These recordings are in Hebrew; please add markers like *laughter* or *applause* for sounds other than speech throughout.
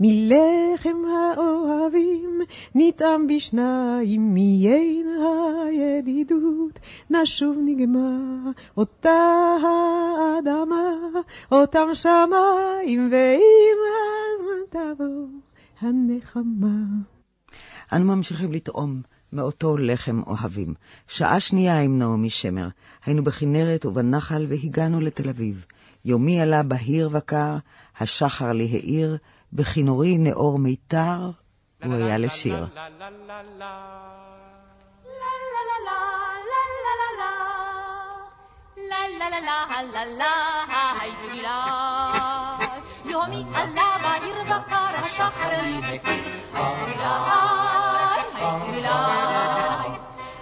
מלחם האוהבים נטעם בשניים, מיין הידידות נשוב נגמר, אותה האדמה, אותם שמיים, ועם הזמן תבוא הנחמה. אנו ממשיכים לטעום מאותו לחם אוהבים. שעה שנייה עם נעמי שמר. היינו בכנרת ובנחל והגענו לתל אביב. יומי עלה בהיר וקר, השחר לי האיר, בכינורי נאור מיתר, הוא היה לשיר.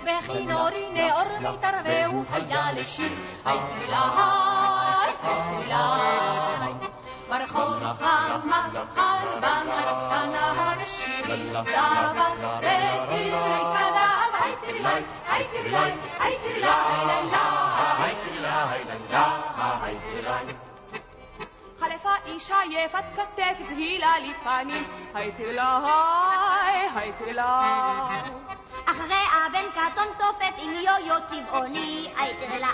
בכינורי נאור מיתר והוא היה לשיר, הייתי ברחוב חמה חלבן קטנה ושירי דבר וצלצלי כנב הייתי לי הייתי לי הייתי לי הייתי לי חלפה אישה יפת כתף זהילה לי פנים הייתי לה הייתי לה אחרי אבן קטון תופף עם יו-יו צבעוני הייתי לה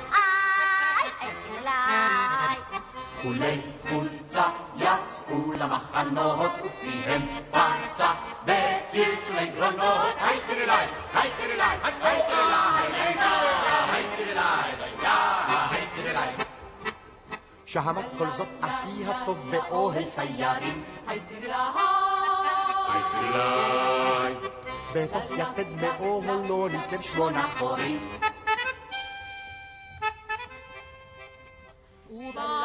הייתי לה כולי חולצה יצאו למחנות ופיהם פצע בצלצולי גרונות. היי תרלי, היי תרלי, היי תרלי, היי תרלי, היי תרלי שמעת כל זאת אחי הטוב באוהל סיירים. היי תרלי, היי תרלי בתוך יתד מאוהל לא ניתן שמונה חורים. ובחצות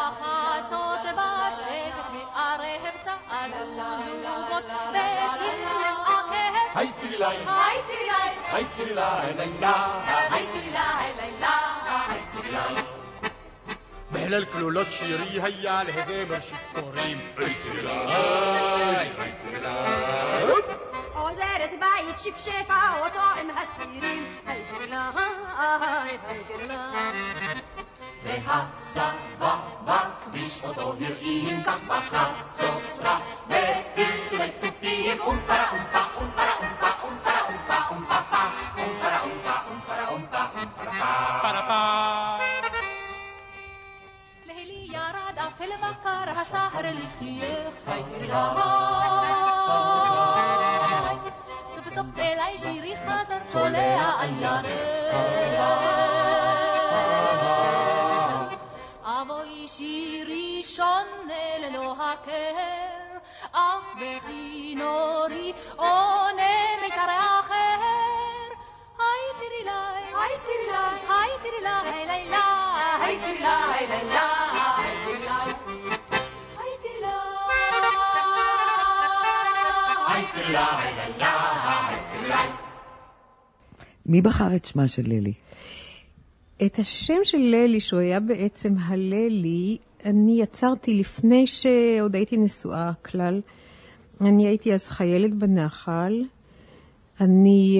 זוגות בצלצול עקב. היי תראי לי, היי תראי לי, היי תראי לי, לילה, היי תראי לי, לילה, היי תראי לי. בהלל כלולות שירי היה להזמר שיכורים. היי תראי לי, היי תראי לי. עוזרת בית שפשפה אותו עם הסירים. היי תראי לי, היי תראי לי. והצבא בכביש אותו הרעים כך בחצוצרה בצלצולי תופים אומפרה אומפה אומפרה אומפה אומפרה אומפה אומפה פה אומפרה אומפה אומפרה אומפה אומפרה פה לילי ירד אפל וקר הסהר לחייך היי סוף סוף אליי שירי חזר צולע על ירך אבוי הכר, אך בכינורי עונה מיתר אחר. היי תראי לי, היי תראי לי, היי תראי לי, לילה, היי תראי לי, לילה, היי תראי לי. היי תראי לי, היי תראי לי, היי תראי לי. מי בחר את שמה של לילי? את השם של ללי, שהוא היה בעצם הללי, אני יצרתי לפני שעוד הייתי נשואה כלל. אני הייתי אז חיילת בנחל. אני,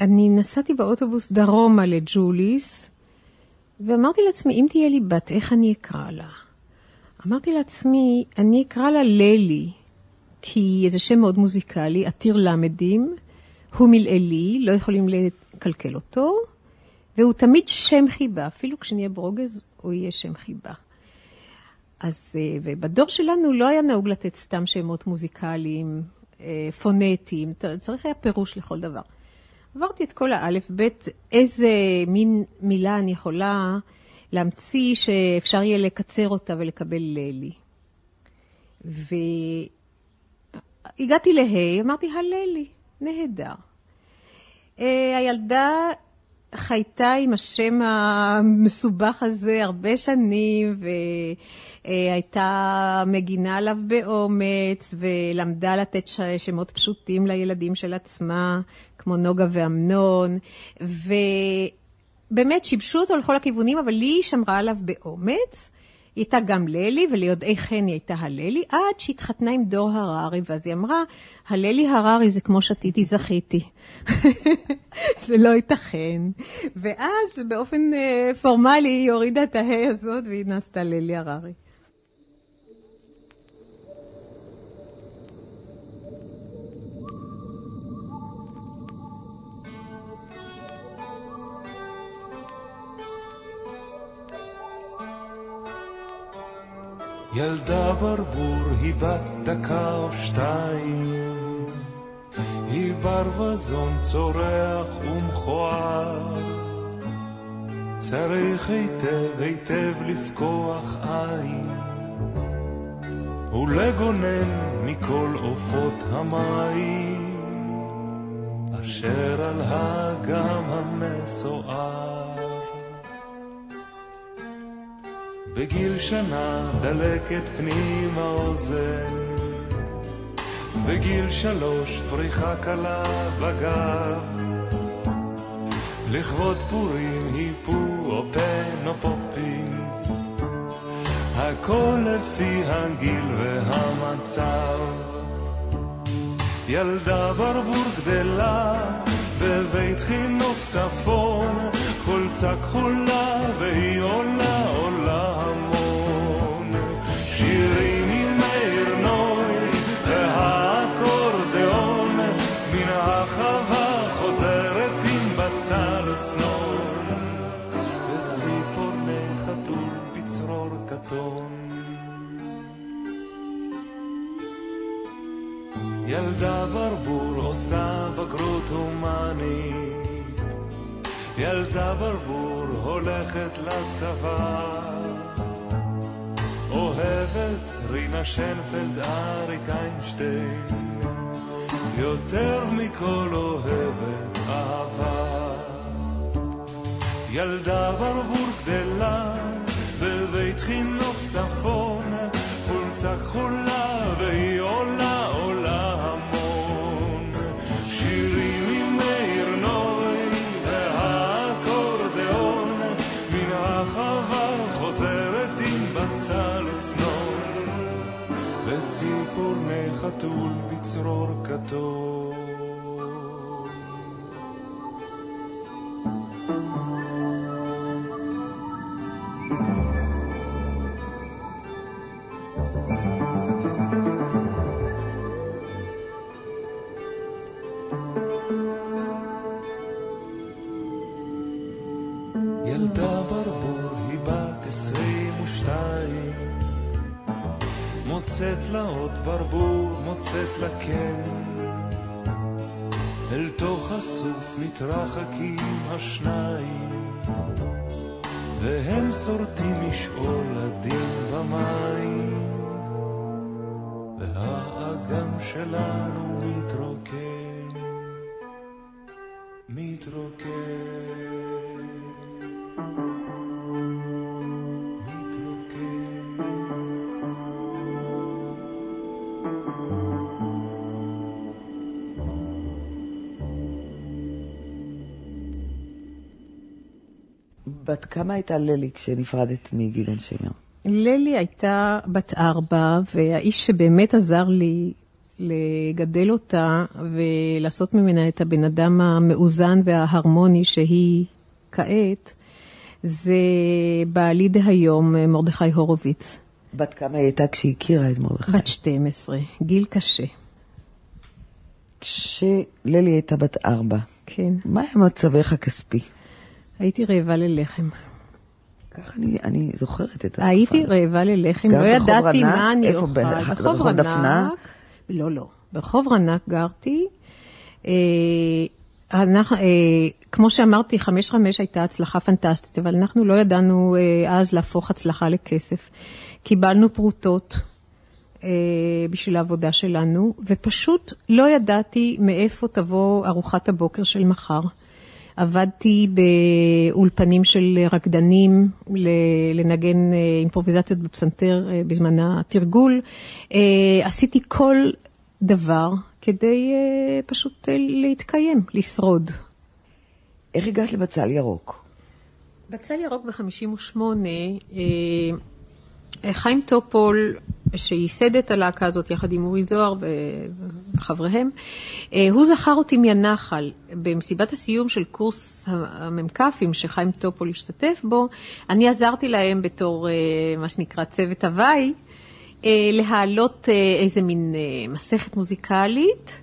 אני נסעתי באוטובוס דרומה לג'וליס, ואמרתי לעצמי, אם תהיה לי בת, איך אני אקרא לה? אמרתי לעצמי, אני אקרא לה ללי, כי זה שם מאוד מוזיקלי, עתיר למדים, הוא מלעילי, לא יכולים לקלקל אותו. והוא תמיד שם חיבה, אפילו כשנהיה ברוגז הוא יהיה שם חיבה. אז, ובדור שלנו לא היה נהוג לתת סתם שמות מוזיקליים, פונטיים, צריך היה פירוש לכל דבר. עברתי את כל האלף, בית, איזה מין מילה אני יכולה להמציא שאפשר יהיה לקצר אותה ולקבל ללי. והגעתי להי, אמרתי, הללי, נהדר. הילדה חייתה עם השם המסובך הזה הרבה שנים, אה, הייתה מגינה עליו באומץ, ולמדה לתת שמות פשוטים לילדים של עצמה, כמו נוגה ואמנון, ובאמת שיבשו אותו לכל הכיוונים, אבל לי היא שמרה עליו באומץ. היא הייתה גם ללי, וליודעי חן היא הייתה הללי, עד שהתחתנה עם דור הררי, ואז היא אמרה, הללי הררי זה כמו שתיתי זכיתי. *laughs* זה לא ייתכן. ואז באופן אה, פורמלי היא הורידה את ההא הזאת והיא נעשתה ללי הררי. ילדה ברבור היא בת דקה או שתיים, היא ברווזון צורח ומכוער. צריך היטב היטב לפקוח עין, ולגונן מכל עופות המים, אשר על האגם המסוער. בגיל שנה דלקת פנים האוזן, בגיל שלוש פריחה קלה בגב, לכבוד פורים היפו או פן או פופינס, הכל לפי הגיל והמצב. ילדה ברבור גדלה בבית חינוך צפון, חולצה כחולה והיא עולה עולה ילדה ברבור הולכת לצבא, אוהבת רינה שנפלד אריק איינשטיין, יותר מכל אוהבת אהבה. ילדה ברבור גדלה בבית חינוך צפון, חולצה כחולה והיא עולה וציפורני חתול בצרור כתום. הסוף מתרחקים השניים והם שורטים משעול הדין במים. והאגם שלנו מתרוקן מתרוקן בת כמה הייתה ללי כשנפרדת מגדעון שמר? ללי הייתה בת ארבע, והאיש שבאמת עזר לי לגדל אותה ולעשות ממנה את הבן אדם המאוזן וההרמוני שהיא כעת, זה בעלי דהיום, מרדכי הורוביץ. בת כמה היא הייתה כשהיא הכירה את מרדכי? בת 12, גיל קשה. כשללי הייתה בת ארבע, כן. מה היה מצבך הכספי? הייתי רעבה ללחם. ככה אני, אני זוכרת את התקופה. הייתי רעבה ללחם, לא ידעתי רנק? מה אני אוכל. ברחוב רנק, דפנה? לא, לא. ברחוב רנק גרתי. אה, אנחנו, אה, כמו שאמרתי, חמש חמש הייתה הצלחה פנטסטית, אבל אנחנו לא ידענו אה, אז להפוך הצלחה לכסף. קיבלנו פרוטות אה, בשביל העבודה שלנו, ופשוט לא ידעתי מאיפה תבוא ארוחת הבוקר של מחר. עבדתי באולפנים של רקדנים לנגן אימפרוביזציות בפסנתר בזמן התרגול. עשיתי כל דבר כדי פשוט להתקיים, לשרוד. איך הגעת לבצל ירוק? בצל ירוק ב-58, חיים טופול, שייסד את הלהקה הזאת יחד עם אורי זוהר וחבריהם, הוא זכר אותי מהנחל. במסיבת הסיום של קורס המ"כים שחיים טופול השתתף בו, אני עזרתי להם בתור מה שנקרא צוות הוואי, להעלות איזה מין מסכת מוזיקלית.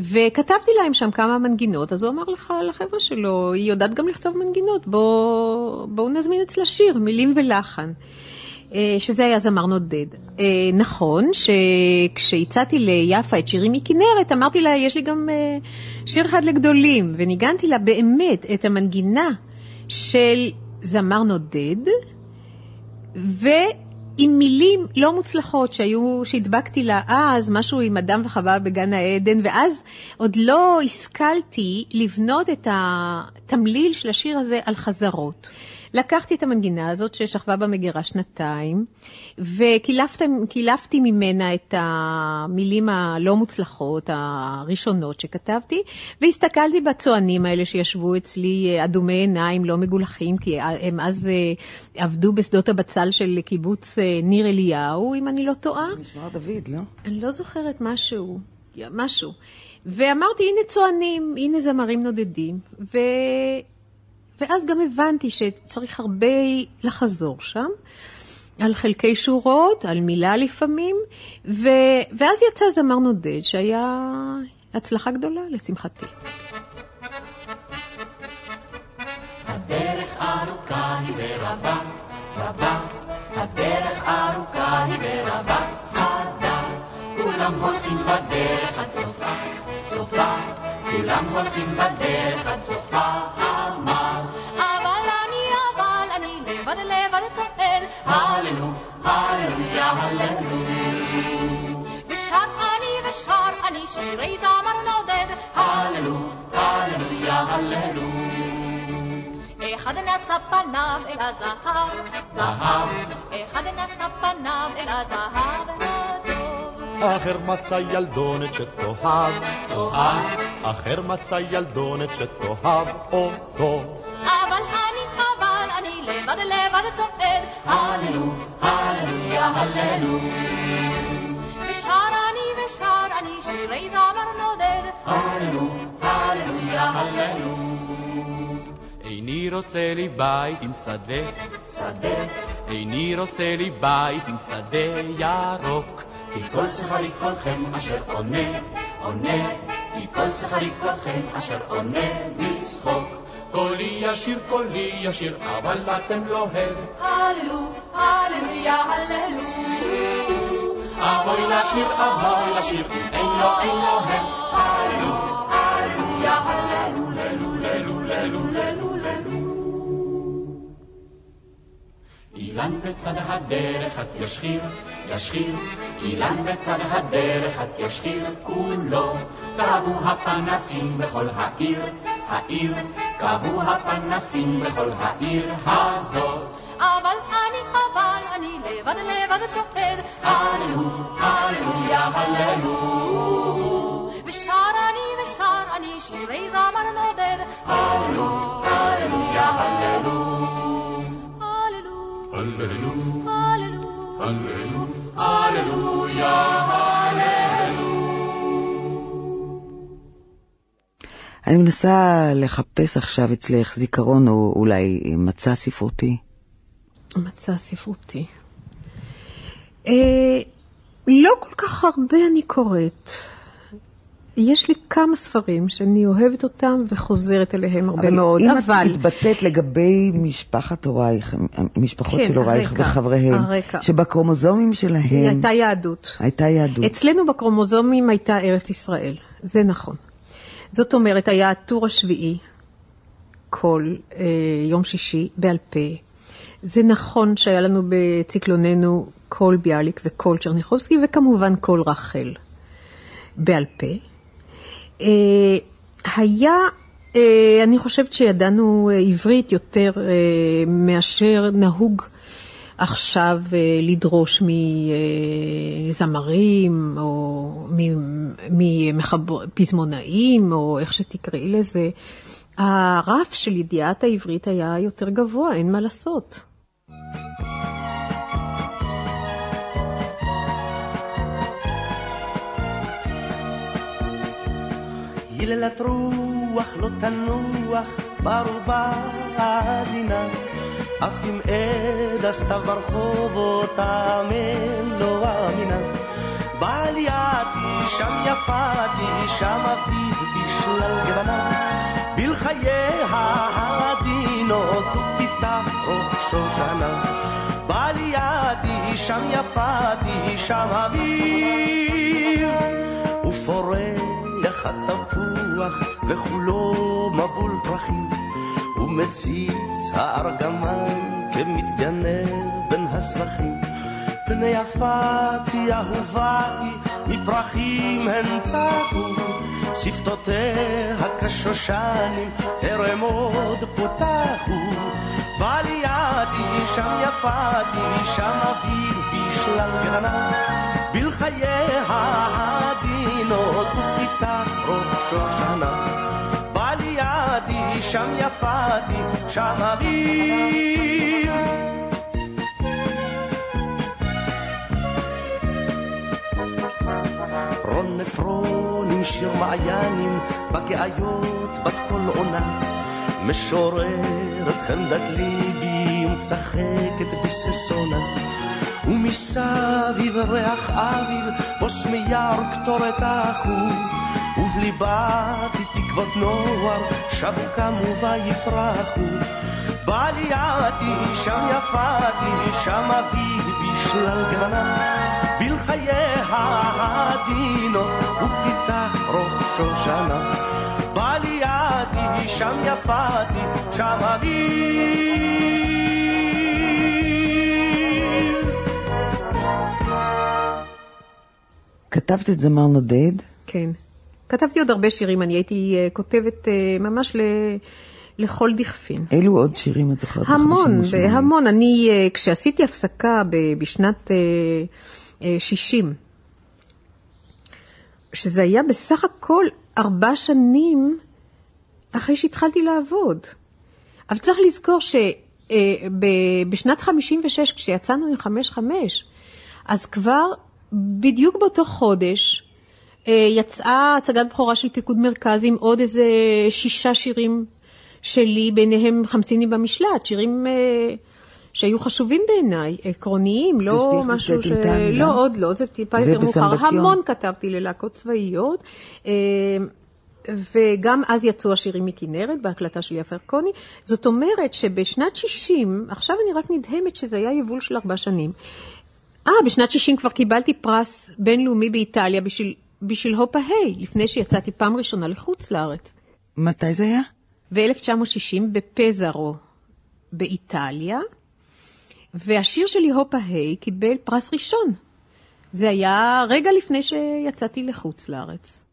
וכתבתי להם שם כמה מנגינות, אז הוא אמר לך, לחבר'ה שלו, היא יודעת גם לכתוב מנגינות, בואו בוא נזמין אצלה שיר, מילים ולחן. שזה היה זמר נודד. נכון שכשהצעתי ליפה את שירים מכנרת, אמרתי לה, יש לי גם שיר אחד לגדולים, וניגנתי לה באמת את המנגינה של זמר נודד, ו... עם מילים לא מוצלחות שהיו, שהדבקתי לה אז, משהו עם אדם וחווה בגן העדן, ואז עוד לא השכלתי לבנות את התמליל של השיר הזה על חזרות. לקחתי את המנגינה הזאת ששכבה במגירה שנתיים, וקילפתי ממנה את המילים הלא מוצלחות, הראשונות שכתבתי, והסתכלתי בצוענים האלה שישבו אצלי אדומי עיניים, לא מגולחים, כי הם אז עבדו בשדות הבצל של קיבוץ ניר אליהו, אם אני לא טועה. משמר דוד, לא? אני לא זוכרת משהו, משהו. ואמרתי, הנה צוענים, הנה זמרים נודדים, ו... ואז גם הבנתי שצריך הרבה לחזור שם, על חלקי שורות, על מילה לפעמים, ו... ואז יצא זמר נודד, שהיה הצלחה גדולה, לשמחתי. הדרך ארוכה היא ורבה, רבה, הדרך ארוכה היא ורבה, אדם, כולם הולכים בדרך עד סופה, סופה, כולם הולכים בדרך עד סופה, אמר. אבל אני, אבל אני לבד לבד צועד, הללו, הללויה, הללו. ושר אני ושר אני שירי זמר נודד, הללו, הללויה, הללו. אחד נשא פניו אל הזהב, זהב, אחד נשא פניו אל הזהב הטוב. אחר מצא ילדונת שתאהב, תאהב, אחר מצא ילדונת שתאהב אותו. אבל אני, אבל אני לבד לבד צועד, הללו, הללויה, הללו. ושר אני ושר אני שירי זמר נודד, הללו, הללויה, הללו. איני רוצה לי בית עם שדה, שדה, איני רוצה לי בית עם שדה ירוק. כי כל שכרי כלכם אשר עונה, עונה, כי כל שכרי כלכם אשר עונה לשחוק. קולי ישיר, קולי ישיר, אבל אתם לא הם. הללו, הללויה, הללו. אבוי לשיר, אבוי לשיר, אין לו, אין לו הם. הללו, הללויה, הללו, ללו, ללו, ללו, ללו, ללו. אילן בצד הדרך את ישחיר, ישחיר, אילן בצד הדרך את ישחיר כולו. כבו הפנסים בכל העיר, העיר, כבו הפנסים בכל העיר הזאת. אבל אני, אבל אני לבד לבד צועד, הללו, הללויה, הללו. ושר אני ושר אני שירי זמר נודד, הללו, הללויה, הללו. הללו, הללו, הללו. הללו, הללויה, הללו. אני מנסה לחפש עכשיו אצלך זיכרון או אולי מצע ספרותי. מצע ספרותי. אה, לא כל כך הרבה אני קוראת. יש לי כמה ספרים שאני אוהבת אותם וחוזרת אליהם הרבה מאוד, אם אבל... את התבטאת לגבי משפחת הורייך, המשפחות כן, של הורייך הרקע, וחבריהם, הרקע. שבקרומוזומים שלהם הייתה יהדות. הייתה יהדות. אצלנו בקרומוזומים הייתה ארץ ישראל, זה נכון. זאת אומרת, היה הטור השביעי כל אה, יום שישי בעל פה. זה נכון שהיה לנו בציקלוננו כל ביאליק וכל צ'רניחובסקי, וכמובן כל רחל בעל פה. אה, היה אה, אני חושבת שידענו אה, עברית יותר מאשר נהוג עכשיו לדרוש מזמרים או מפזמונאים או איך שתקראי לזה. הרף של ידיעת העברית היה יותר גבוה, אין מה לעשות. היללת רוח לא תנוח ברובה האזינה אף אם עד הסתיו ברחובות האמן לא אמינה. בעלייתי שם יפתי שם אביב בשלל גוונה. בלחייה העדינות ופיתח ראש שושנה. בעלייתי שם יפתי שם אביב. ופורח התפוח וכולו מבול פרחים. ומציץ הארגמן כמתגנב בין הסבכים פני יפתי אהובתי מפרחים הן צפו שפתותיה כשושנים טרם עוד פותחו. בעלייתי שם יפתי שם אביב בשלל גרנה בלחייה העדינות ופיתח שושנה. בעלייתי שם יפתי שם אביב. רון עפרון עם שיר מעיינים בגאיות בת כל עונה. משוררת חמדת ליבי ומצחקת בששונה ומסביב ריח אביב בוס מיער קטורת החור ובליבתי תקוות נוער שבו קמו ויפרחו בעלייתי שם יפתי שם אביב בשלל גרנה בלחייה העדינות ופיתח ראש שושנה בעלייתי שם יפתי שם אביב כתבת את זמר נודד? כן. כתבתי עוד הרבה שירים, אני הייתי uh, כותבת uh, ממש ל... לכל דכפין. אילו עוד שירים את זוכרת? המון, המון. אני, uh, כשעשיתי הפסקה בשנת uh, uh, 60, שזה היה בסך הכל ארבע שנים אחרי שהתחלתי לעבוד. אבל צריך לזכור שבשנת uh, 56, כשיצאנו עם 5-5, אז כבר בדיוק באותו חודש אה, יצאה הצגת בכורה של פיקוד מרכז עם עוד איזה שישה שירים שלי, ביניהם חמסינים במשלט, שירים אה, שהיו חשובים בעיניי, עקרוניים, לא משהו ש... לא, עוד לא, זה טיפה יותר מאוחר. המון כתבתי ללהקות צבאיות. אה, וגם אז יצאו השירים מכנרת בהקלטה של יפה ירקוני. זאת אומרת שבשנת 60, עכשיו אני רק נדהמת שזה היה יבול של ארבע שנים. אה, בשנת 60 כבר קיבלתי פרס בינלאומי באיטליה בשביל, בשביל הופה היי, לפני שיצאתי פעם ראשונה לחוץ לארץ. מתי זה היה? ב-1960 בפזרו באיטליה, והשיר שלי הופה היי קיבל פרס ראשון. זה היה רגע לפני שיצאתי לחוץ לארץ.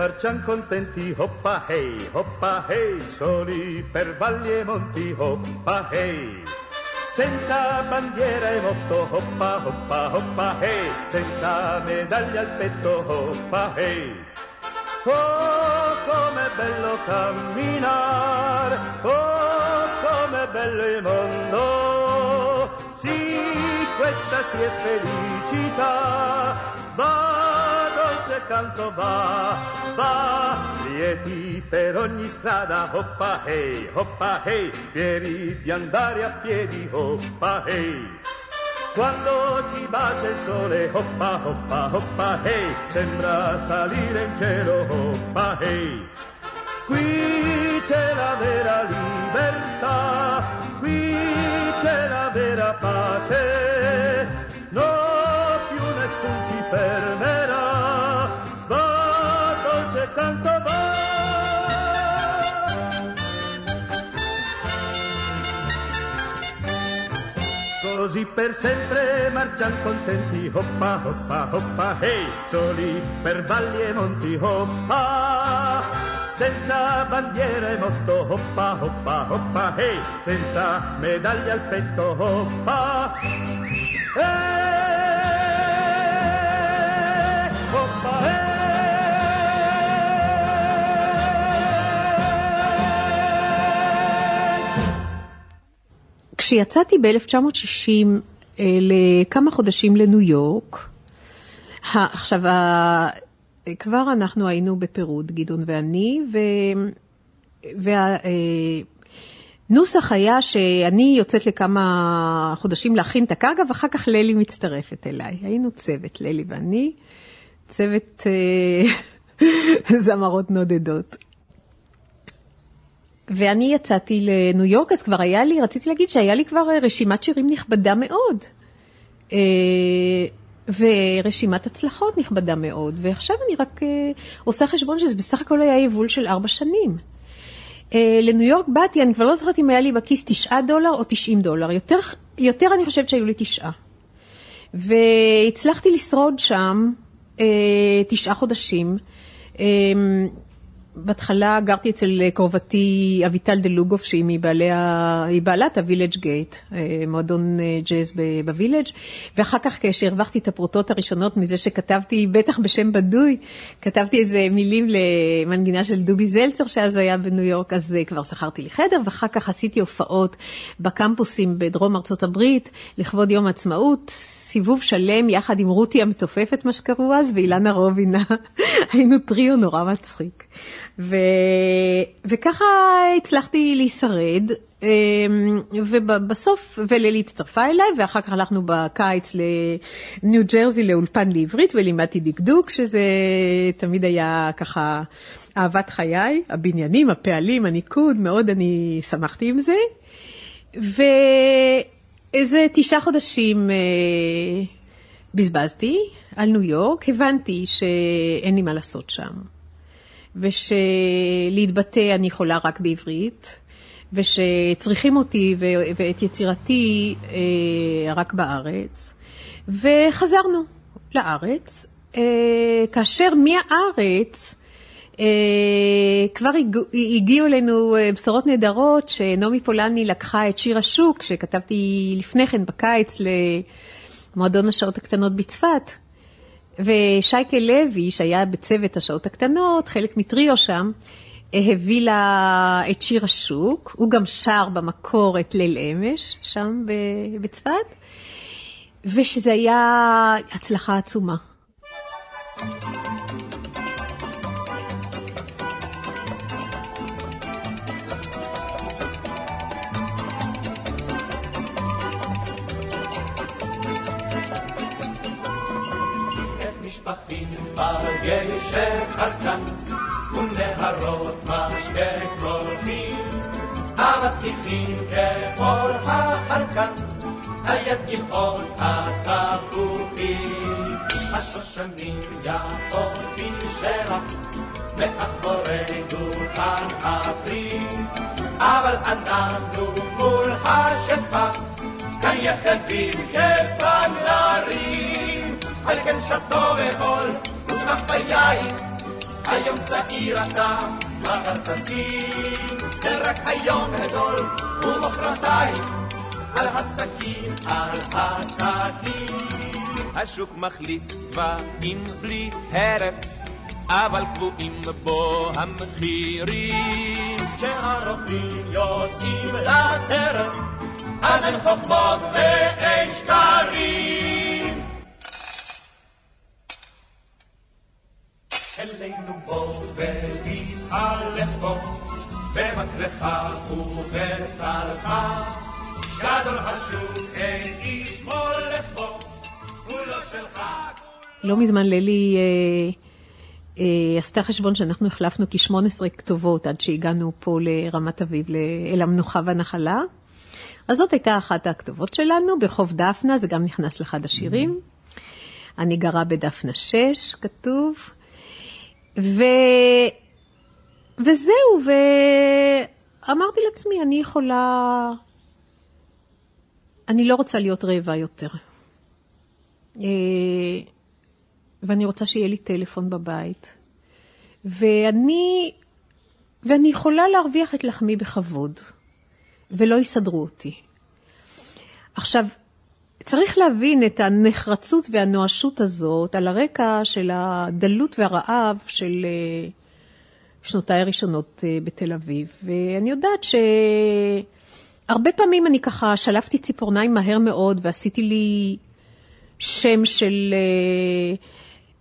Marcian contenti, hoppa hey, hoppa hey, soli per valli e monti, hoppa hey. Senza bandiera e motto, hoppa, hoppa, hoppa hey, senza medaglia al petto, hoppa hey. Oh, com'è bello camminare, oh, com'è bello il mondo. Sì, questa sì è felicità, va canto va, va, lieti per ogni strada, hoppa hey, hoppa hey, fieri di andare a piedi, hoppa hey. Quando ci bacia il sole, hoppa, hoppa, hoppa, hey, sembra salire in cielo, hoppa, hey. Qui c'è la vera libertà, qui c'è la vera pace, no più nessun ci fermerà, Così per sempre marcian contenti, hoppa, hoppa, hoppa, hey, soli per valli e monti, hoppa, senza bandiera e motto, hoppa, hoppa, hoppa, hey, senza medaglia al petto, hoppa, eh, כשיצאתי ב-1960 אה, לכמה חודשים לניו יורק, עכשיו, כבר אנחנו היינו בפירוד, גדעון ואני, והנוסח היה שאני יוצאת לכמה חודשים להכין את הקרקע, ואחר כך ללי מצטרפת אליי. היינו צוות, ללי ואני, צוות אה, *laughs* זמרות נודדות. ואני יצאתי לניו יורק, אז כבר היה לי, רציתי להגיד שהיה לי כבר רשימת שירים נכבדה מאוד. אה, ורשימת הצלחות נכבדה מאוד, ועכשיו אני רק אה, עושה חשבון שזה בסך הכל היה יבול של ארבע שנים. אה, לניו יורק באתי, אני כבר לא זוכרת אם היה לי בכיס תשעה דולר או תשעים דולר, יותר, יותר אני חושבת שהיו לי תשעה. והצלחתי לשרוד שם אה, תשעה חודשים. אה, בהתחלה גרתי אצל קרובתי אביטל דלוגוף, שהיא מבעלי ה... היא בעלת הווילג' גייט, מועדון ג'אז בווילג', ואחר כך כשהרווחתי את הפרוטות הראשונות מזה שכתבתי, בטח בשם בדוי, כתבתי איזה מילים למנגינה של דובי זלצר, שאז היה בניו יורק, אז כבר שכרתי לי חדר, ואחר כך עשיתי הופעות בקמפוסים בדרום ארצות הברית, לכבוד יום העצמאות. סיבוב שלם יחד עם רותי המתופפת, מה שקראו אז, ואילנה רובינה. *laughs* היינו טריו נורא מצחיק. ו... וככה הצלחתי להישרד, ובסוף, ולילי הצטרפה אליי, ואחר כך הלכנו בקיץ לניו ג'רזי לאולפן לעברית, ולימדתי דקדוק, שזה תמיד היה ככה אהבת חיי, הבניינים, הפעלים, הניקוד, מאוד אני שמחתי עם זה. ו... איזה תשעה חודשים אה, בזבזתי על ניו יורק, הבנתי שאין לי מה לעשות שם, ושלהתבטא אני יכולה רק בעברית, ושצריכים אותי ואת יצירתי אה, רק בארץ, וחזרנו לארץ, אה, כאשר מהארץ כבר הגיעו אלינו uh, בשורות נהדרות שנעמי פולני לקחה את שיר השוק, שכתבתי לפני כן בקיץ למועדון השעות הקטנות בצפת, ושייקה לוי, שהיה בצוות השעות הקטנות, חלק מטריו שם, הביא לה את שיר השוק, הוא גם שר במקור את ליל אמש, שם בצפת, ושזה היה הצלחה עצומה. משפחים בגשר חרקן ונהרות משקה קרוחים אבטיחים ככל החרקן על יד גבעות התפוחים השושנים יפות בשרח מאחורי דוכן הפרי אבל אנחנו מול השפע כאן יחדים כסנדלרים על כן שתו וחול, ושמח ביין. היום צעיר אתה, מחר תסכים, כן רק היום הזול, ומחרתיים, על הסכין, על הסכין. השוק מחליף צבעים בלי הרף, אבל קבועים בו המחירים. כשהרוכבים יוצאים לטרף, אז אין חוכמות ואין שקרים. אלינו בוא ותתהלך בו, במקלך ובסלך, גזל חשוב, אין איש מולך בו, הוא לא שלך. לא מזמן ללי אה, אה, עשתה חשבון שאנחנו החלפנו כ-18 כתובות עד שהגענו פה לרמת אביב, אל המנוחה והנחלה. אז זאת הייתה אחת הכתובות שלנו, ברחוב דפנה, זה גם נכנס לאחד השירים. אני גרה בדפנה 6, כתוב. ו... וזהו, ואמרתי לעצמי, אני יכולה... אני לא רוצה להיות רעבה יותר. אה, ואני רוצה שיהיה לי טלפון בבית. ואני, ואני יכולה להרוויח את לחמי בכבוד, ולא יסדרו אותי. עכשיו, צריך להבין את הנחרצות והנואשות הזאת על הרקע של הדלות והרעב של אה, שנותיי הראשונות אה, בתל אביב. ואני יודעת שהרבה פעמים אני ככה שלפתי ציפורניים מהר מאוד ועשיתי לי שם של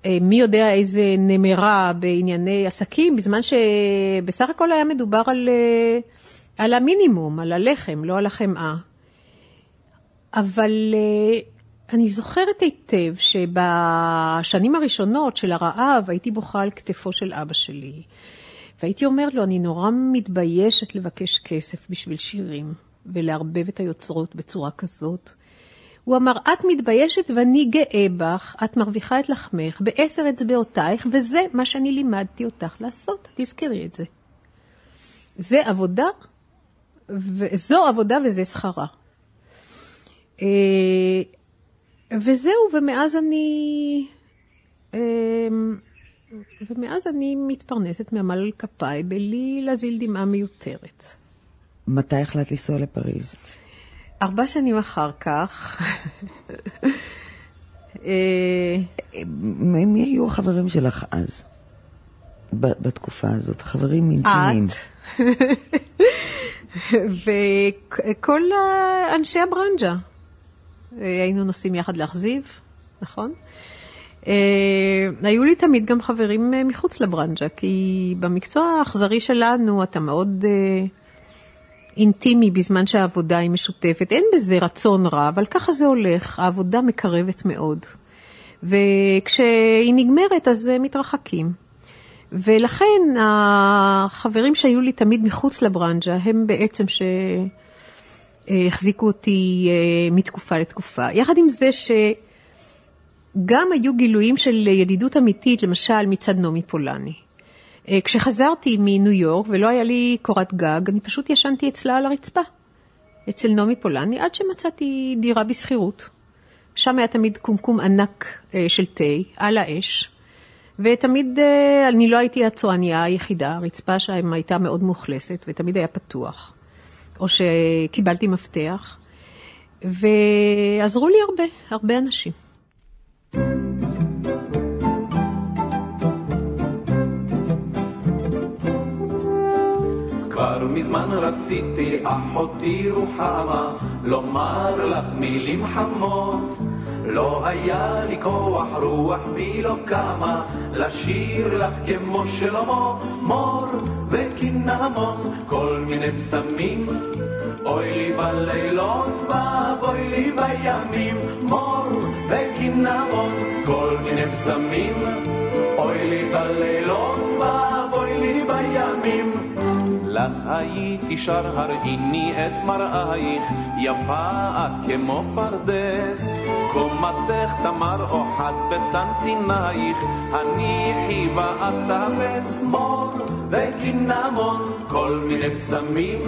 אה, מי יודע איזה נמרה בענייני עסקים, בזמן שבסך הכל היה מדובר על, על המינימום, על הלחם, לא על החמאה. אבל אה, אני זוכרת היטב שבשנים הראשונות של הרעב הייתי בוכה על כתפו של אבא שלי. והייתי אומרת לו, אני נורא מתביישת לבקש כסף בשביל שירים ולערבב את היוצרות בצורה כזאת. הוא אמר, את מתביישת ואני גאה בך, את מרוויחה את לחמך בעשר אצבעותייך, וזה מה שאני לימדתי אותך לעשות, תזכרי את זה. זה עבודה, וזו עבודה וזה שכרה. אה, וזהו, ומאז אני... אה, ומאז אני מתפרנסת מעמל על כפיי בלי להזיל דמעה מיותרת. מתי החלטת לנסוע לפריז? ארבע שנים אחר כך, אה, מי היו החברים שלך אז? בתקופה הזאת, חברים אינטימיים. את *laughs* וכל אנשי הברנז'ה. היינו נוסעים יחד לאכזיב, נכון? אה, היו לי תמיד גם חברים אה, מחוץ לברנז'ה, כי במקצוע האכזרי שלנו אתה מאוד אה, אינטימי בזמן שהעבודה היא משותפת. אין בזה רצון רע, אבל ככה זה הולך, העבודה מקרבת מאוד. וכשהיא נגמרת אז אה, מתרחקים. ולכן החברים שהיו לי תמיד מחוץ לברנז'ה הם בעצם שהחזיקו אותי אה, מתקופה לתקופה. יחד עם זה שגם היו גילויים של ידידות אמיתית, למשל מצד נעמי פולני. אה, כשחזרתי מניו יורק ולא היה לי קורת גג, אני פשוט ישנתי אצלה על הרצפה, אצל נעמי פולני, עד שמצאתי דירה בשכירות. שם היה תמיד קומקום ענק אה, של תה על האש. ותמיד, אני לא הייתי הצועניה היחידה, הרצפה שם הייתה מאוד מאוכלסת ותמיד היה פתוח, או שקיבלתי מפתח, ועזרו לי הרבה, הרבה אנשים. כבר מזמן רציתי, אחותי רוחמה, לומר לך מילים חמות. לא היה לי כוח רוח בי לא קמה, לשיר לך כמו שלמה, מור וקינמון, כל מיני פסמים. אוי לי בלילות, ואבוי לי בימים, מור וקינמון, כל מיני פסמים. אוי לי בלילות, ואבוי לי בימים. לך הייתי שר הראיני את מראייך, יפה את כמו פרדס. קומתך תמר אוחז בסן סינייך, הניחי ואת תאפס מור וקינמון, כל מיני פסמים.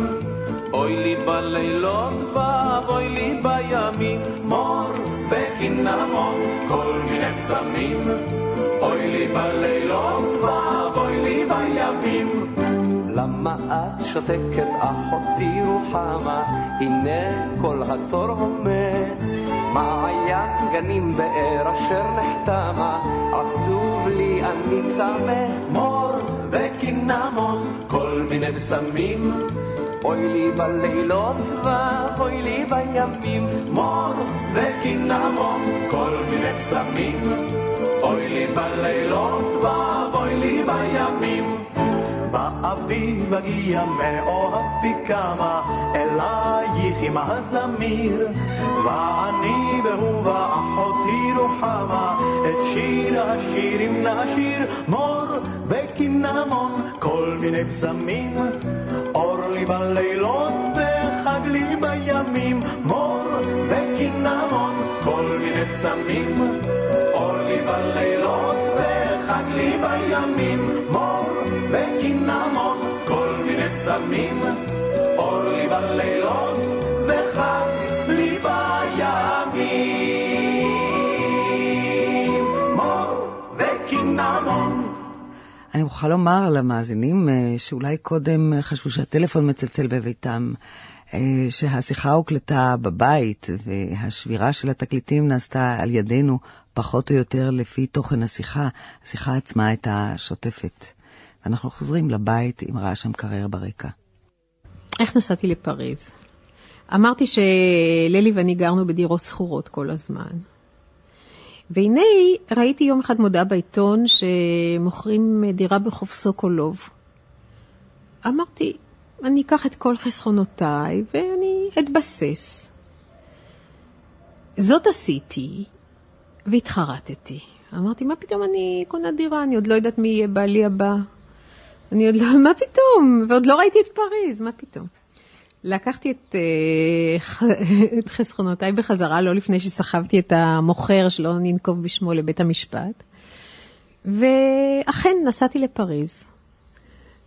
אוי לי בלילות ואבוי לי בימים, מור וקינמון, כל מיני פסמים. אוי לי בלילות ואבוי לי בימים. למה את שותקת אחותי רוחמה, הנה כל התור עומד. מעיין גנים באר אשר נחתמה, עצוב לי אני צמא. מור וקינמון, כל מיני בשמים. אוי לי בלילות ואוי לי בימים. מור וקינמון, כל מיני בשמים. אוי לי בלילות ואוי לי בימים. באה האביב הגיע מאוהב פי כמה, אלייך עם הזמיר. ואני והוא ואחותי רוחמה, את שיר השירים נשיר, מור וקינמון, כל מיני פסמים. אור לי בלילות וחג לי בימים, מור וקינמון, כל מיני פסמים. אור לי בלילות וחג לי בימים, מור פסמים. אור לי בלילות וחג לי בימים, מור וקינמון. אני מוכרחה לומר למאזינים אה, שאולי קודם חשבו שהטלפון מצלצל בביתם, אה, שהשיחה הוקלטה בבית והשבירה של התקליטים נעשתה על ידינו פחות או יותר לפי תוכן השיחה. השיחה עצמה הייתה שוטפת. ואנחנו חוזרים לבית עם רעש המקרר ברקע. איך נסעתי לפריז? אמרתי שללי ואני גרנו בדירות שכורות כל הזמן. והנה ראיתי יום אחד מודעה בעיתון שמוכרים דירה בחוף סוקולוב. אמרתי, אני אקח את כל חסכונותיי ואני אתבסס. זאת עשיתי, והתחרטתי. אמרתי, מה פתאום אני קונה דירה? אני עוד לא יודעת מי יהיה בעלי הבא. אני עוד לא, *laughs* מה פתאום? ועוד לא ראיתי את פריז, מה פתאום? לקחתי את, אה, *laughs* את חסכונותיי בחזרה, לא לפני שסחבתי את המוכר, שלא ננקוב בשמו, לבית המשפט. ואכן, נסעתי לפריז.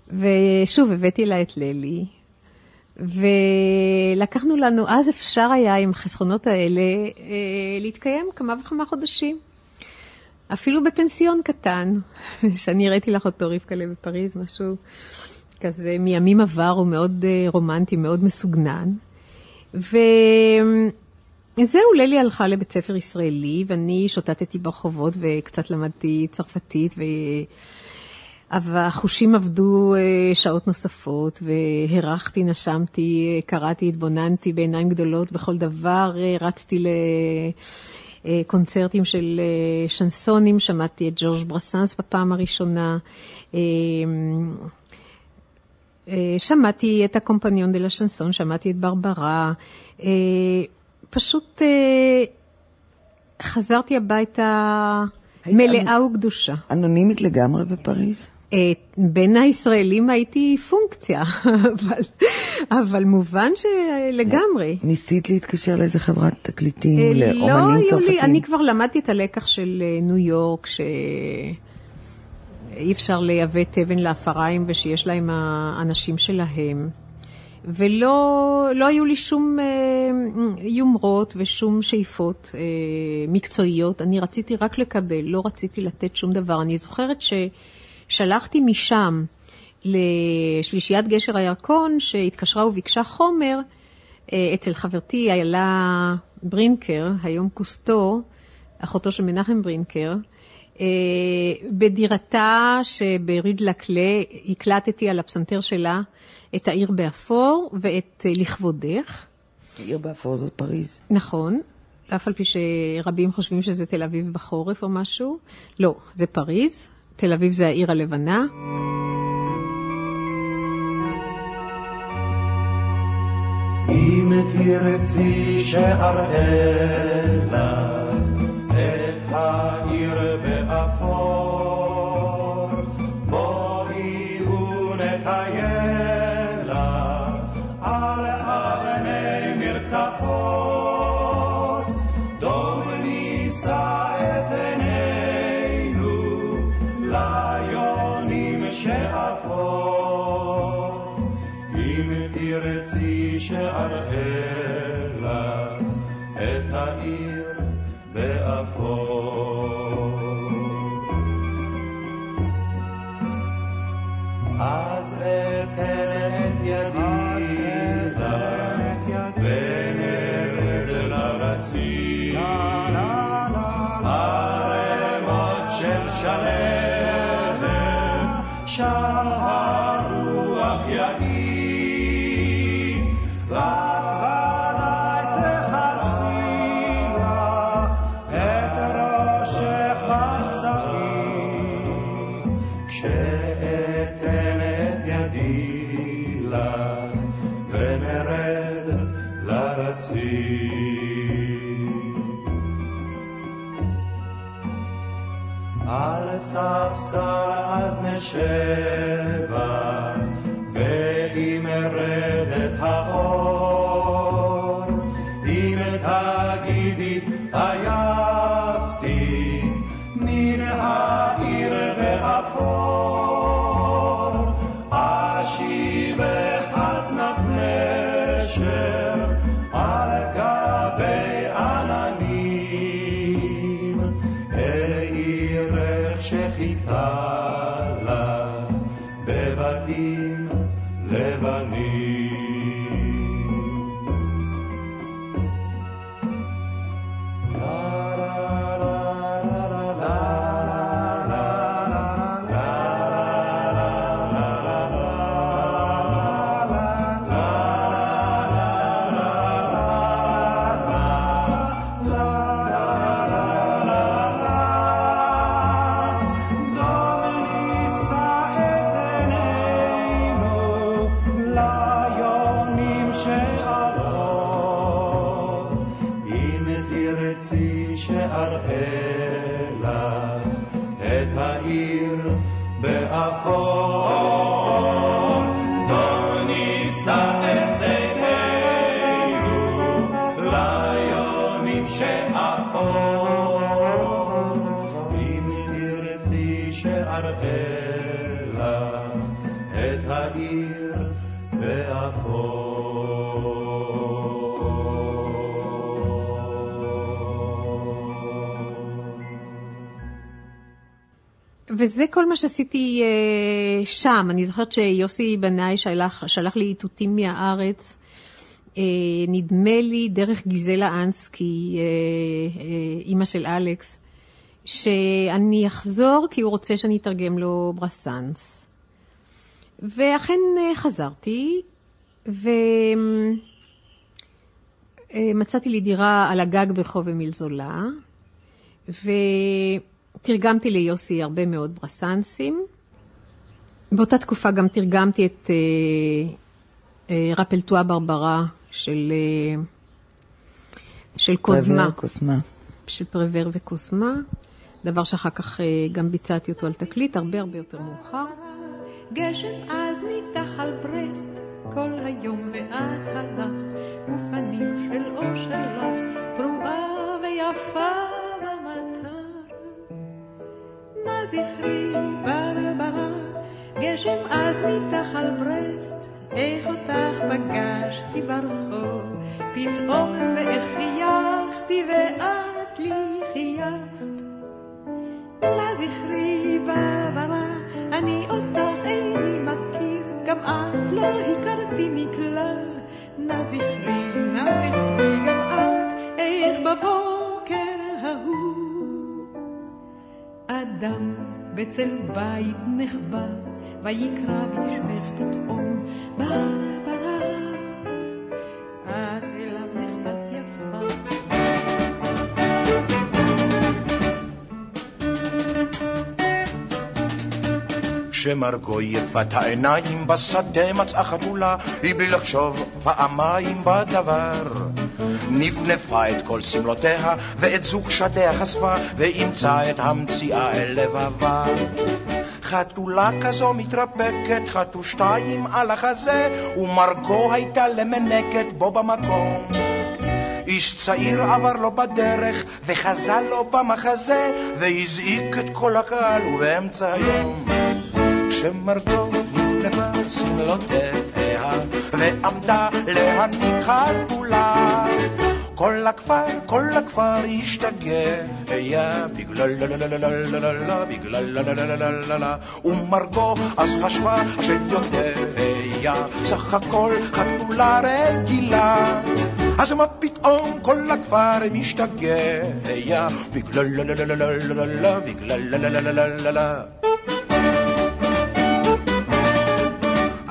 ושוב, הבאתי לה את ללי. ולקחנו לנו, אז אפשר היה עם החסכונות האלה אה, להתקיים כמה וכמה חודשים. אפילו בפנסיון קטן, *laughs* שאני הראיתי לך אותו, רבקלה, בפריז, משהו כזה מימים עברו, מאוד אה, רומנטי, מאוד מסוגנן. וזהו, ללי הלכה לבית ספר ישראלי, ואני שוטטתי ברחובות וקצת למדתי צרפתית, ו... אבל החושים עבדו אה, שעות נוספות, והרחתי, נשמתי, אה, קראתי, התבוננתי בעיניים גדולות בכל דבר, רצתי לקונצרטים של אה, שנסונים, שמעתי את ג'ורג' ברסנס בפעם הראשונה. אה, אה, שמעתי את הקומפניון דה לה שנסון, שמעתי את ברברה. אה, פשוט אה, חזרתי הביתה מלאה וגדושה. אנונימית לגמרי בפריז? אה, בין הישראלים הייתי פונקציה, *laughs* אבל, אבל מובן שלגמרי. ניסית להתקשר לאיזה חברת תקליטים, אה, לא לאומנים היו לי, צרפתים? אני כבר למדתי את הלקח של אה, ניו יורק, שאי אפשר לייבא תבן לאפריים ושיש להם האנשים שלהם. ולא לא היו לי שום אה, יומרות ושום שאיפות אה, מקצועיות, אני רציתי רק לקבל, לא רציתי לתת שום דבר. אני זוכרת ששלחתי משם לשלישיית גשר הירקון, שהתקשרה וביקשה חומר, אה, אצל חברתי איילה ברינקר, היום קוסטו, אחותו של מנחם ברינקר, אה, בדירתה שבריד לקלה הקלטתי על הפסנתר שלה את העיר באפור ואת אה, לכבודך. עיר באפור זאת פריז. נכון, אף על פי שרבים חושבים שזה תל אביב בחורף או משהו. לא, זה פריז, תל אביב זה העיר הלבנה. אם תרצי שאראה לך את העיר באפור, ay, ay. וזה כל מה שעשיתי אה, שם. אני זוכרת שיוסי בנאי שלח, שלח לי איתותים מהארץ. אה, נדמה לי דרך גיזלה אנסקי, אה, אה, אימא של אלכס, שאני אחזור כי הוא רוצה שאני אתרגם לו ברסאנס. ואכן אה, חזרתי, ומצאתי לי דירה על הגג ברחוב אמיל זולה, ותרגמתי ליוסי הרבה מאוד ברסנסים. באותה תקופה גם תרגמתי את אה, אה, רפלטואה ברברה של, אה, של קוזמה. של פרבר וקוסמה, דבר שאחר כך אה, גם ביצעתי אותו על תקליט, הרבה הרבה יותר מאוחר. גשם אז ניתח על ברסט, כל היום ואת הלכת, ופנים של אור שלך, פרועה ויפה זכרי ברברה, גשם אז ניתח על ברסט, איך אותך פגשתי ברחוב, פתאום ואיך חייכתי ואת לי חייכת. נא זכרי ברברה, אני אותך איני מכיר, גם את לא הכרתי מכלל. נא זכרי, נא זכרי גם את, איך בבוקר ההוא. אדם בצל בית נחבא, ויקרא בשמך פתאום, ברברה. את אליו נחפשת יפה. שמרגו יפת העיניים בשדה מצאה חתולה, היא בלי לחשוב פעמיים בדבר. נפנפה את כל שמלותיה, ואת זוג שדיה חשפה, ואימצה את המציאה אל לבבה. חתולה כזו מתרפקת, חטו שתיים על החזה, ומרגו הייתה למנקת בו במקום. איש צעיר עבר לו בדרך, וחזה לו במחזה, והזעיק את כל הקהל, ובאמצע היום, כשמרגו נפנפה שמלותיה, ועמדה להניק חתולה. כל הכפר, כל הכפר השתגע, בגלל לה לה לה לה לה לה לה, בגלל לה לה לה לה לה לה לה, ומרגו אז חשבה שדיודיה, סך הכל חתולה רגילה. אז מה פתאום כל הכפר משתגע, בגלל לה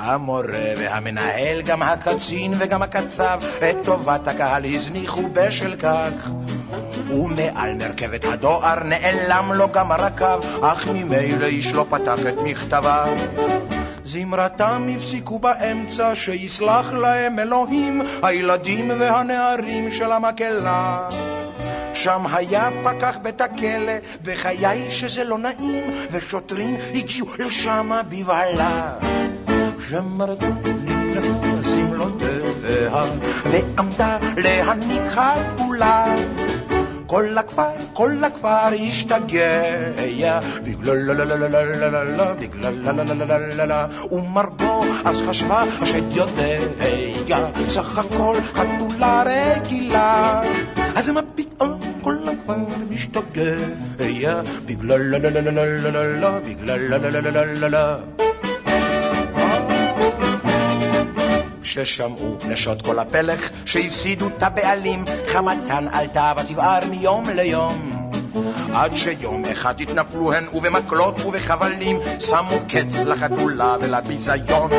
המורה והמנהל, גם הקצין וגם הקצב, את טובת הקהל הזניחו בשל כך. ומעל מרכבת הדואר נעלם לו גם הרכב, אך ממילא איש לא פתח את מכתביו. זמרתם הפסיקו באמצע, שיסלח להם אלוהים, הילדים והנערים של המקהלה. שם היה פקח בית הכלא, בחיי שזה לא נעים, ושוטרים הגיעו לשם בבהלה. שמרדו נפלאו שמלותיה, ועמדה להניק חתולה. כל הכפר, כל הכפר השתגע, בגלל לה לה לה לה לה לה לה, בגלל לה לה לה לה לה לה לה, ומרגו אז חשבה השד יודע, סך הכל חתולה רגילה. אז מה פתאום כל הכפר משתגע, בגלל לה כששמעו נשות כל הפלך שהפסידו את הבעלים, חמתן עלתה ותבער מיום ליום. עד שיום אחד התנפלו הן ובמקלות ובחבלים שמו קץ לחתולה ולביזיון.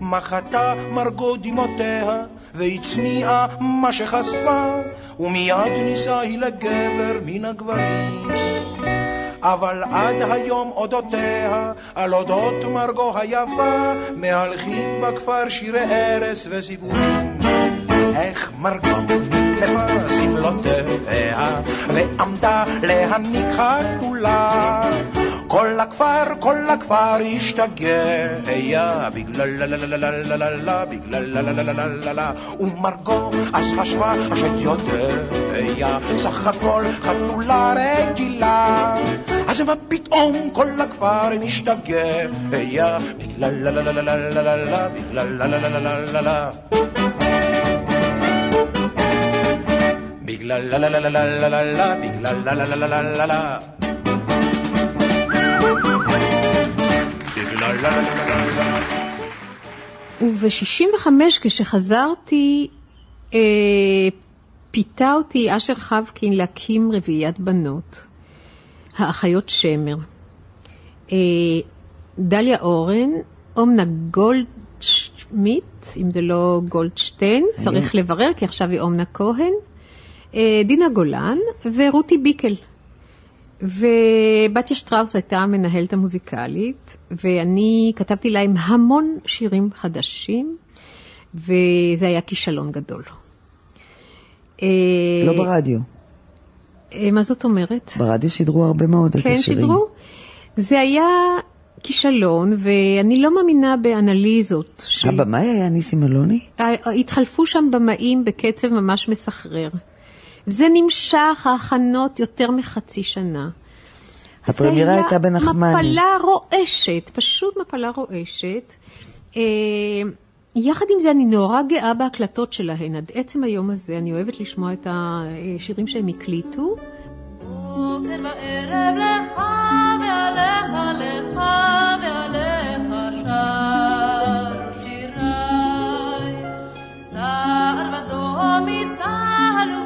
מחתה מרגו דמעותיה והצניעה מה שחשפה ומיד נישאה היא לגבר מן הגברים. אבל עד היום אודותיה, על אודות מרגו היפה, מהלכים בכפר שירי ארס וסיפורים. איך מרגו נפלה שמלותיה, ועמדה להניק חתולה. כל הכפר, כל הכפר השתגע, בגלל לה לה לה לה לה לה לה, בגלל לה לה לה לה לה לה לה, ומרגו אז חשבה השד יודע, סך הכל חתולה רגילה. אז מה פתאום כל הכפר משתגע, וב-65 כשחזרתי, אה, פיתה אותי אשר חבקין להקים רביעיית בנות, האחיות שמר. אה, דליה אורן, אומנה גולדשמיט, אם זה לא גולדשטיין, צריך לברר, כי עכשיו היא אומנה כהן, אה, דינה גולן ורותי ביקל. ובתיה שטראוס הייתה המנהלת המוזיקלית, ואני כתבתי להם המון שירים חדשים, וזה היה כישלון גדול. לא ברדיו. אה, מה זאת אומרת? ברדיו שידרו הרבה מאוד את כן, השירים. שידרו. זה היה כישלון, ואני לא מאמינה באנליזות. ש- הבמאי היה ניסים אלוני? ה- התחלפו שם במאים בקצב ממש מסחרר. זה נמשך, ההכנות, יותר מחצי שנה. הפרמירה זה הייתה בנחמני. מפלה רועשת, פשוט מפלה רועשת. אה, יחד עם זה, אני נורא גאה בהקלטות שלהן. עד עצם היום הזה, אני אוהבת לשמוע את השירים שהם הקליטו. בוקר וערב לך ועליך לך ועליך שרו ודום מצהל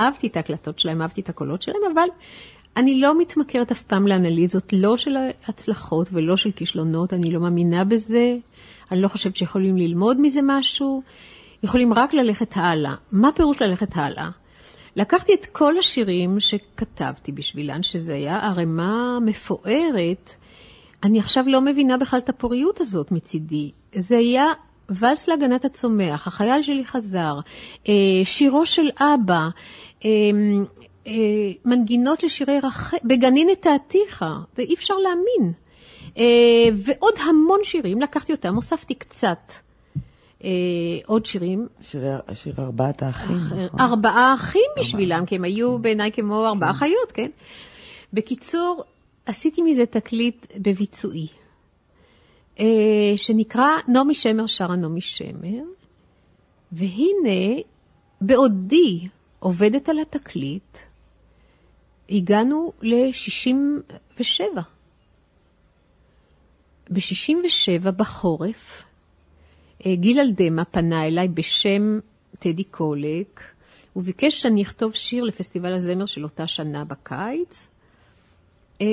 אהבתי את ההקלטות שלהם, אהבתי את הקולות שלהם, אבל אני לא מתמכרת אף פעם לאנליזות, לא של הצלחות ולא של כישלונות, אני לא מאמינה בזה, אני לא חושבת שיכולים ללמוד מזה משהו, יכולים רק ללכת הלאה. מה פירוש ללכת הלאה? לקחתי את כל השירים שכתבתי בשבילן, שזה היה ערימה מפוארת, אני עכשיו לא מבינה בכלל את הפוריות הזאת מצידי. זה היה ואלס להגנת הצומח, החייל שלי חזר, אה, שירו של אבא, אה, אה, מנגינות לשירי רחל, בגנין את העתיכה, זה אי אפשר להאמין. ועוד המון שירים, לקחתי אותם, הוספתי קצת. עוד שירים. שירי, שיר ארבעת האחים, נכון? ארבעה אחים בשבילם, כי הם היו בעיניי כמו ארבעה כן. חיות, כן? בקיצור, עשיתי מזה תקליט בביצועי. אה, שנקרא נעמי שמר שרה נעמי שמר, והנה, בעודי עובדת על התקליט, הגענו ל-67. ב-67 בחורף, אה, גיל אלדמה פנה אליי בשם טדי קולק, הוא ביקש שאני אכתוב שיר לפסטיבל הזמר של אותה שנה בקיץ. אה,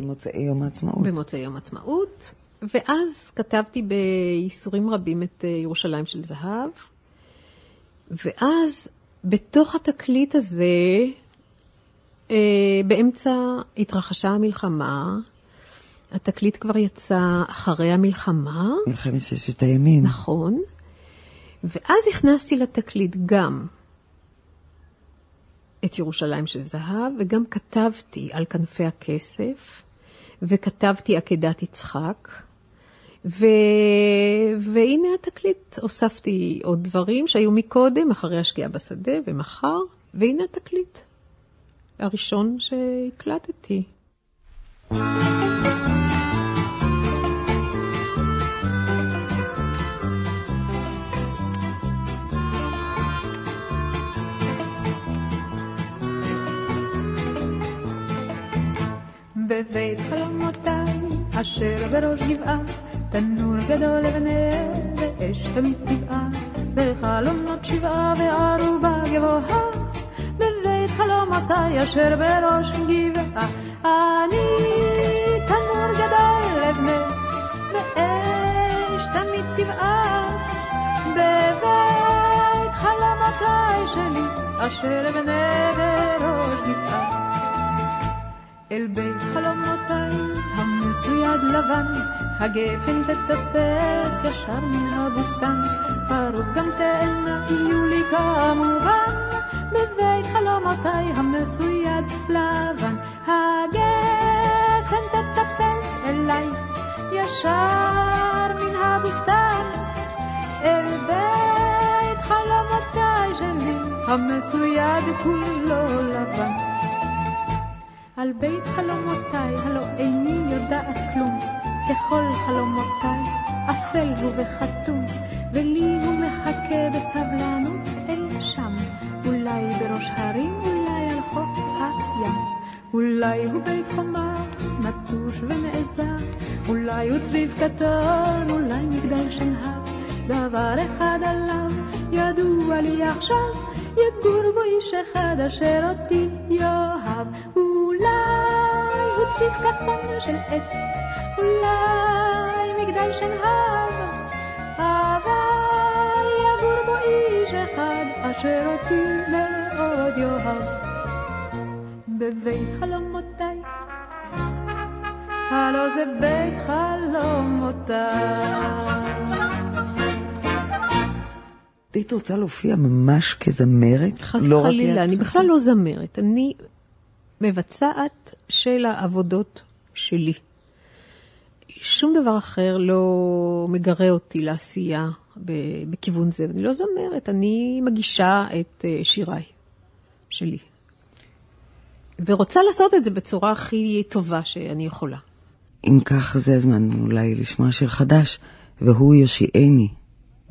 במוצאי יום העצמאות. במוצאי יום העצמאות. ואז כתבתי בייסורים רבים את אה, ירושלים של זהב, ואז בתוך התקליט הזה, אה, באמצע התרחשה המלחמה, התקליט כבר יצא אחרי המלחמה. מלחמת ששת הימים. נכון. ואז הכנסתי לתקליט גם את ירושלים של זהב, וגם כתבתי על כנפי הכסף, וכתבתי עקדת יצחק, ו... והנה התקליט, הוספתי עוד דברים שהיו מקודם, אחרי השקיעה בשדה ומחר, והנה התקליט הראשון שהקלטתי. בבית חלומותיי אשר בראש גבעה תנור גדול לבנר ואש תמיד טבעה, וחלומות שבעה וערובה גבוהה, בבית חלומותיי אשר בראש גבעה. אני תנור גדול לבנר ואש תמיד טבעה, בבית חלומותיי שלי אשר בנה בראש גבעה. אל בית חלומותיי המסויד לבן הגפן תטפס ישר מן הבוסתן, פרות גם תאנה יהיו לי כמובן, בבית חלומותיי המסויד לבן. הגפן תטפס אליי ישר מן הבוסתן, אל בית חלומותיי שלי המסויד כולו לבן. על בית חלומותיי הלא איני יודעת כלום. ככל חלומותיי, אפל הוא וחתום, ולי הוא מחכה בסבלנות אי שם, אולי בראש הרים, אולי על חוף הים, אולי הוא בית חומה, נטוש ונעזר, אולי הוא צריף קטן, אולי מגדל שנהב, דבר אחד עליו ידוע לי עכשיו, יגור בו איש אחד אשר אותי יאהב, צריף קטן של עץ. אולי מגדל שנהב, אבל יגור בו איש אחד אשר אותי מאוד יאהב. בבית חלומותיי, הלא זה בית חלומותיי. היית רוצה להופיע ממש כזמרת? חס לא וחלילה, אני בכלל לא זמרת. אני מבצעת של העבודות שלי. שום דבר אחר לא מגרה אותי לעשייה בכיוון זה. אני לא זמרת, אני מגישה את אה, שיריי שלי. ורוצה לעשות את זה בצורה הכי טובה שאני יכולה. אם כך, זה הזמן אולי לשמוע שיר חדש, והוא יושיעני.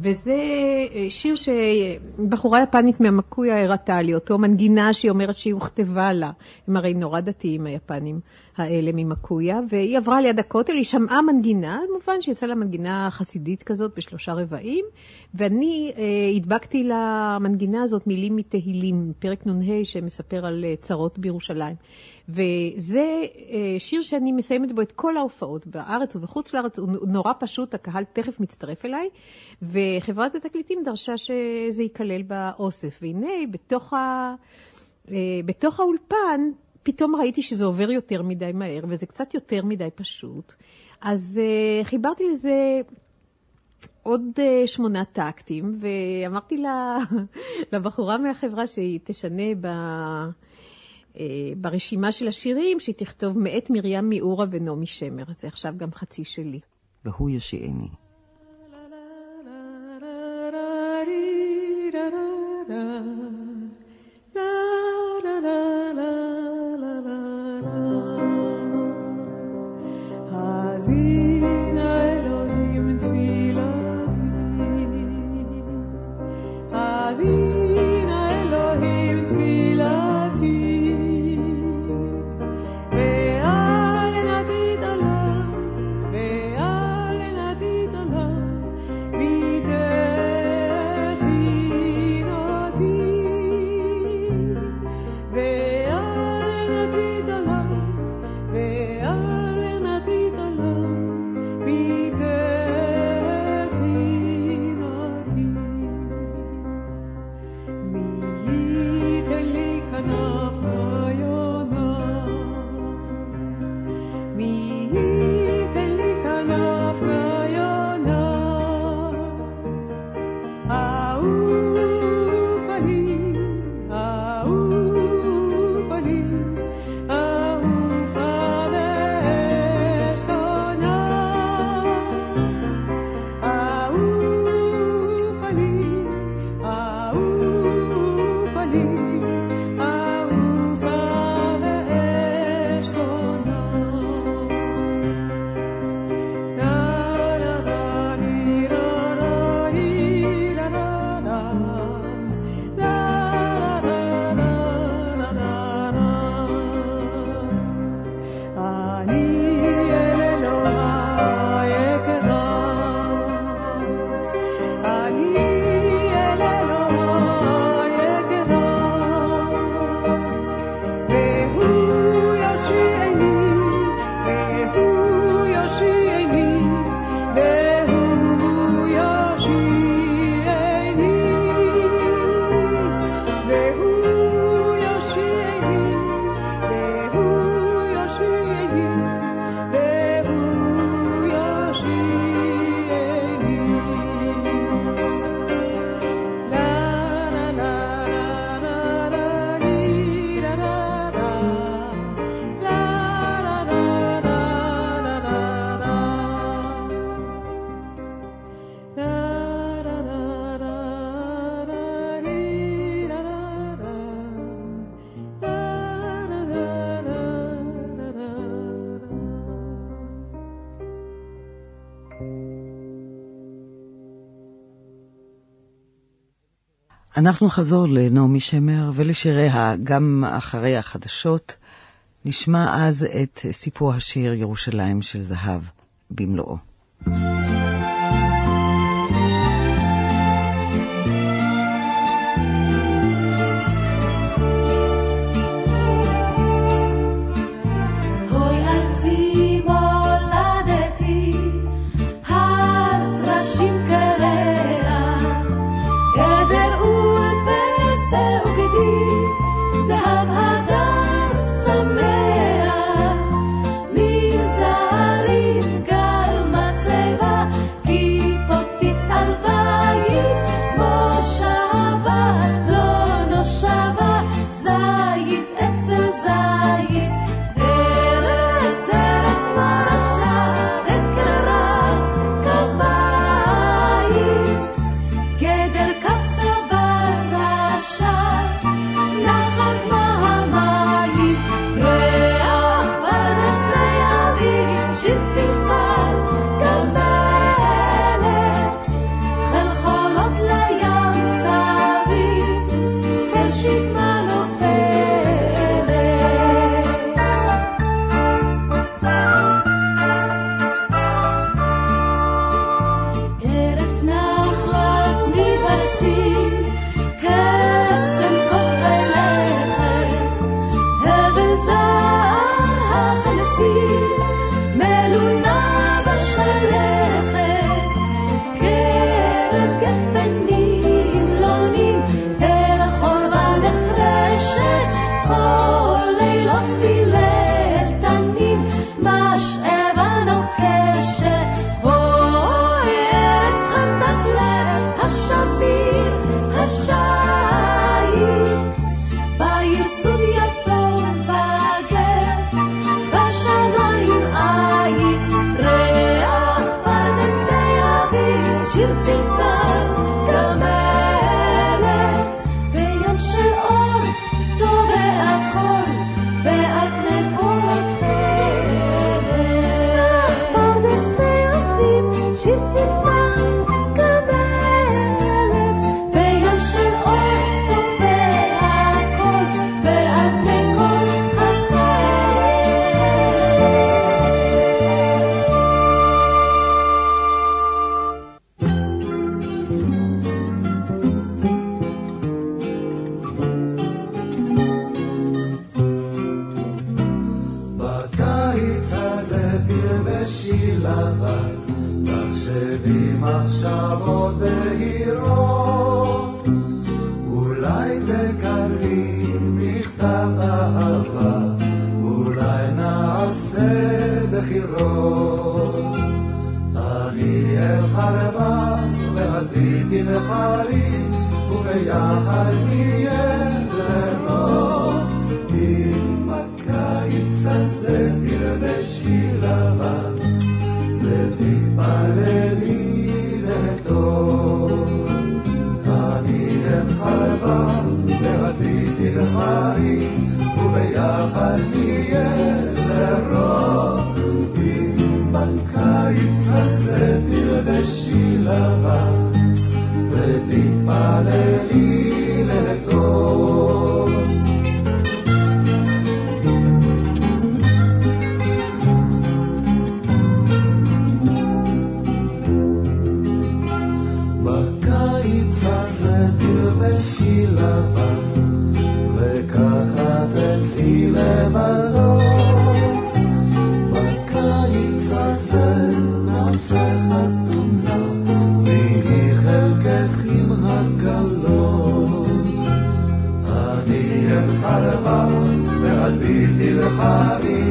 וזה אה, שיר שבחורה יפנית מהמקויה הראתה לי אותו, מנגינה שהיא אומרת שהיא הוכתבה לה. הם הרי נורא דתיים היפנים האלה ממקויה, והיא עברה ליד הכותל, היא שמעה מנגינה, מובן שיצאה לה מנגינה חסידית כזאת בשלושה רבעים, ואני אה, הדבקתי למנגינה הזאת מילים מתהילים, פרק נ"ה שמספר על אה, צרות בירושלים. וזה אה, שיר שאני מסיימת בו את כל ההופעות בארץ ובחוץ לארץ, הוא נורא פשוט, הקהל תכף מצטרף אליי, וחברת התקליטים דרשה שזה ייכלל באוסף. והנה, בתוך, ה... אה, בתוך האולפן, פתאום ראיתי שזה עובר יותר מדי מהר, וזה קצת יותר מדי פשוט. אז אה, חיברתי לזה עוד שמונה טקטים, ואמרתי לה, *laughs* לבחורה מהחברה שהיא תשנה ב... אה, ברשימה של השירים, שהיא תכתוב מאת מרים מיאורה ונעמי שמר. זה עכשיו גם חצי שלי. והוא יושיעני. la la la אנחנו חזור לנעמי שמר ולשיריה, גם אחרי החדשות. נשמע אז את סיפור השיר ירושלים של זהב במלואו. הם חרבה, ועד ביתי לחרי,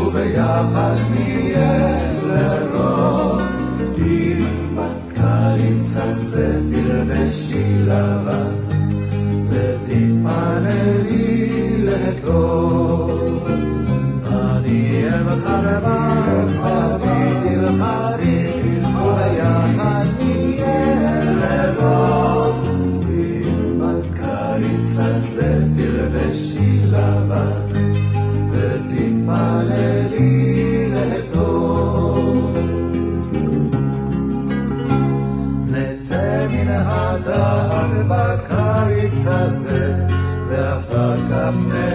וביחד נהיה לרוב. אם בקיץ הזה תלבשי לבה, ותתפללי לטוב. אני הם חרבה, ועד ביתי לחרי, וביחד נהיה לרוב. I said. הזה, ואחר כך נ...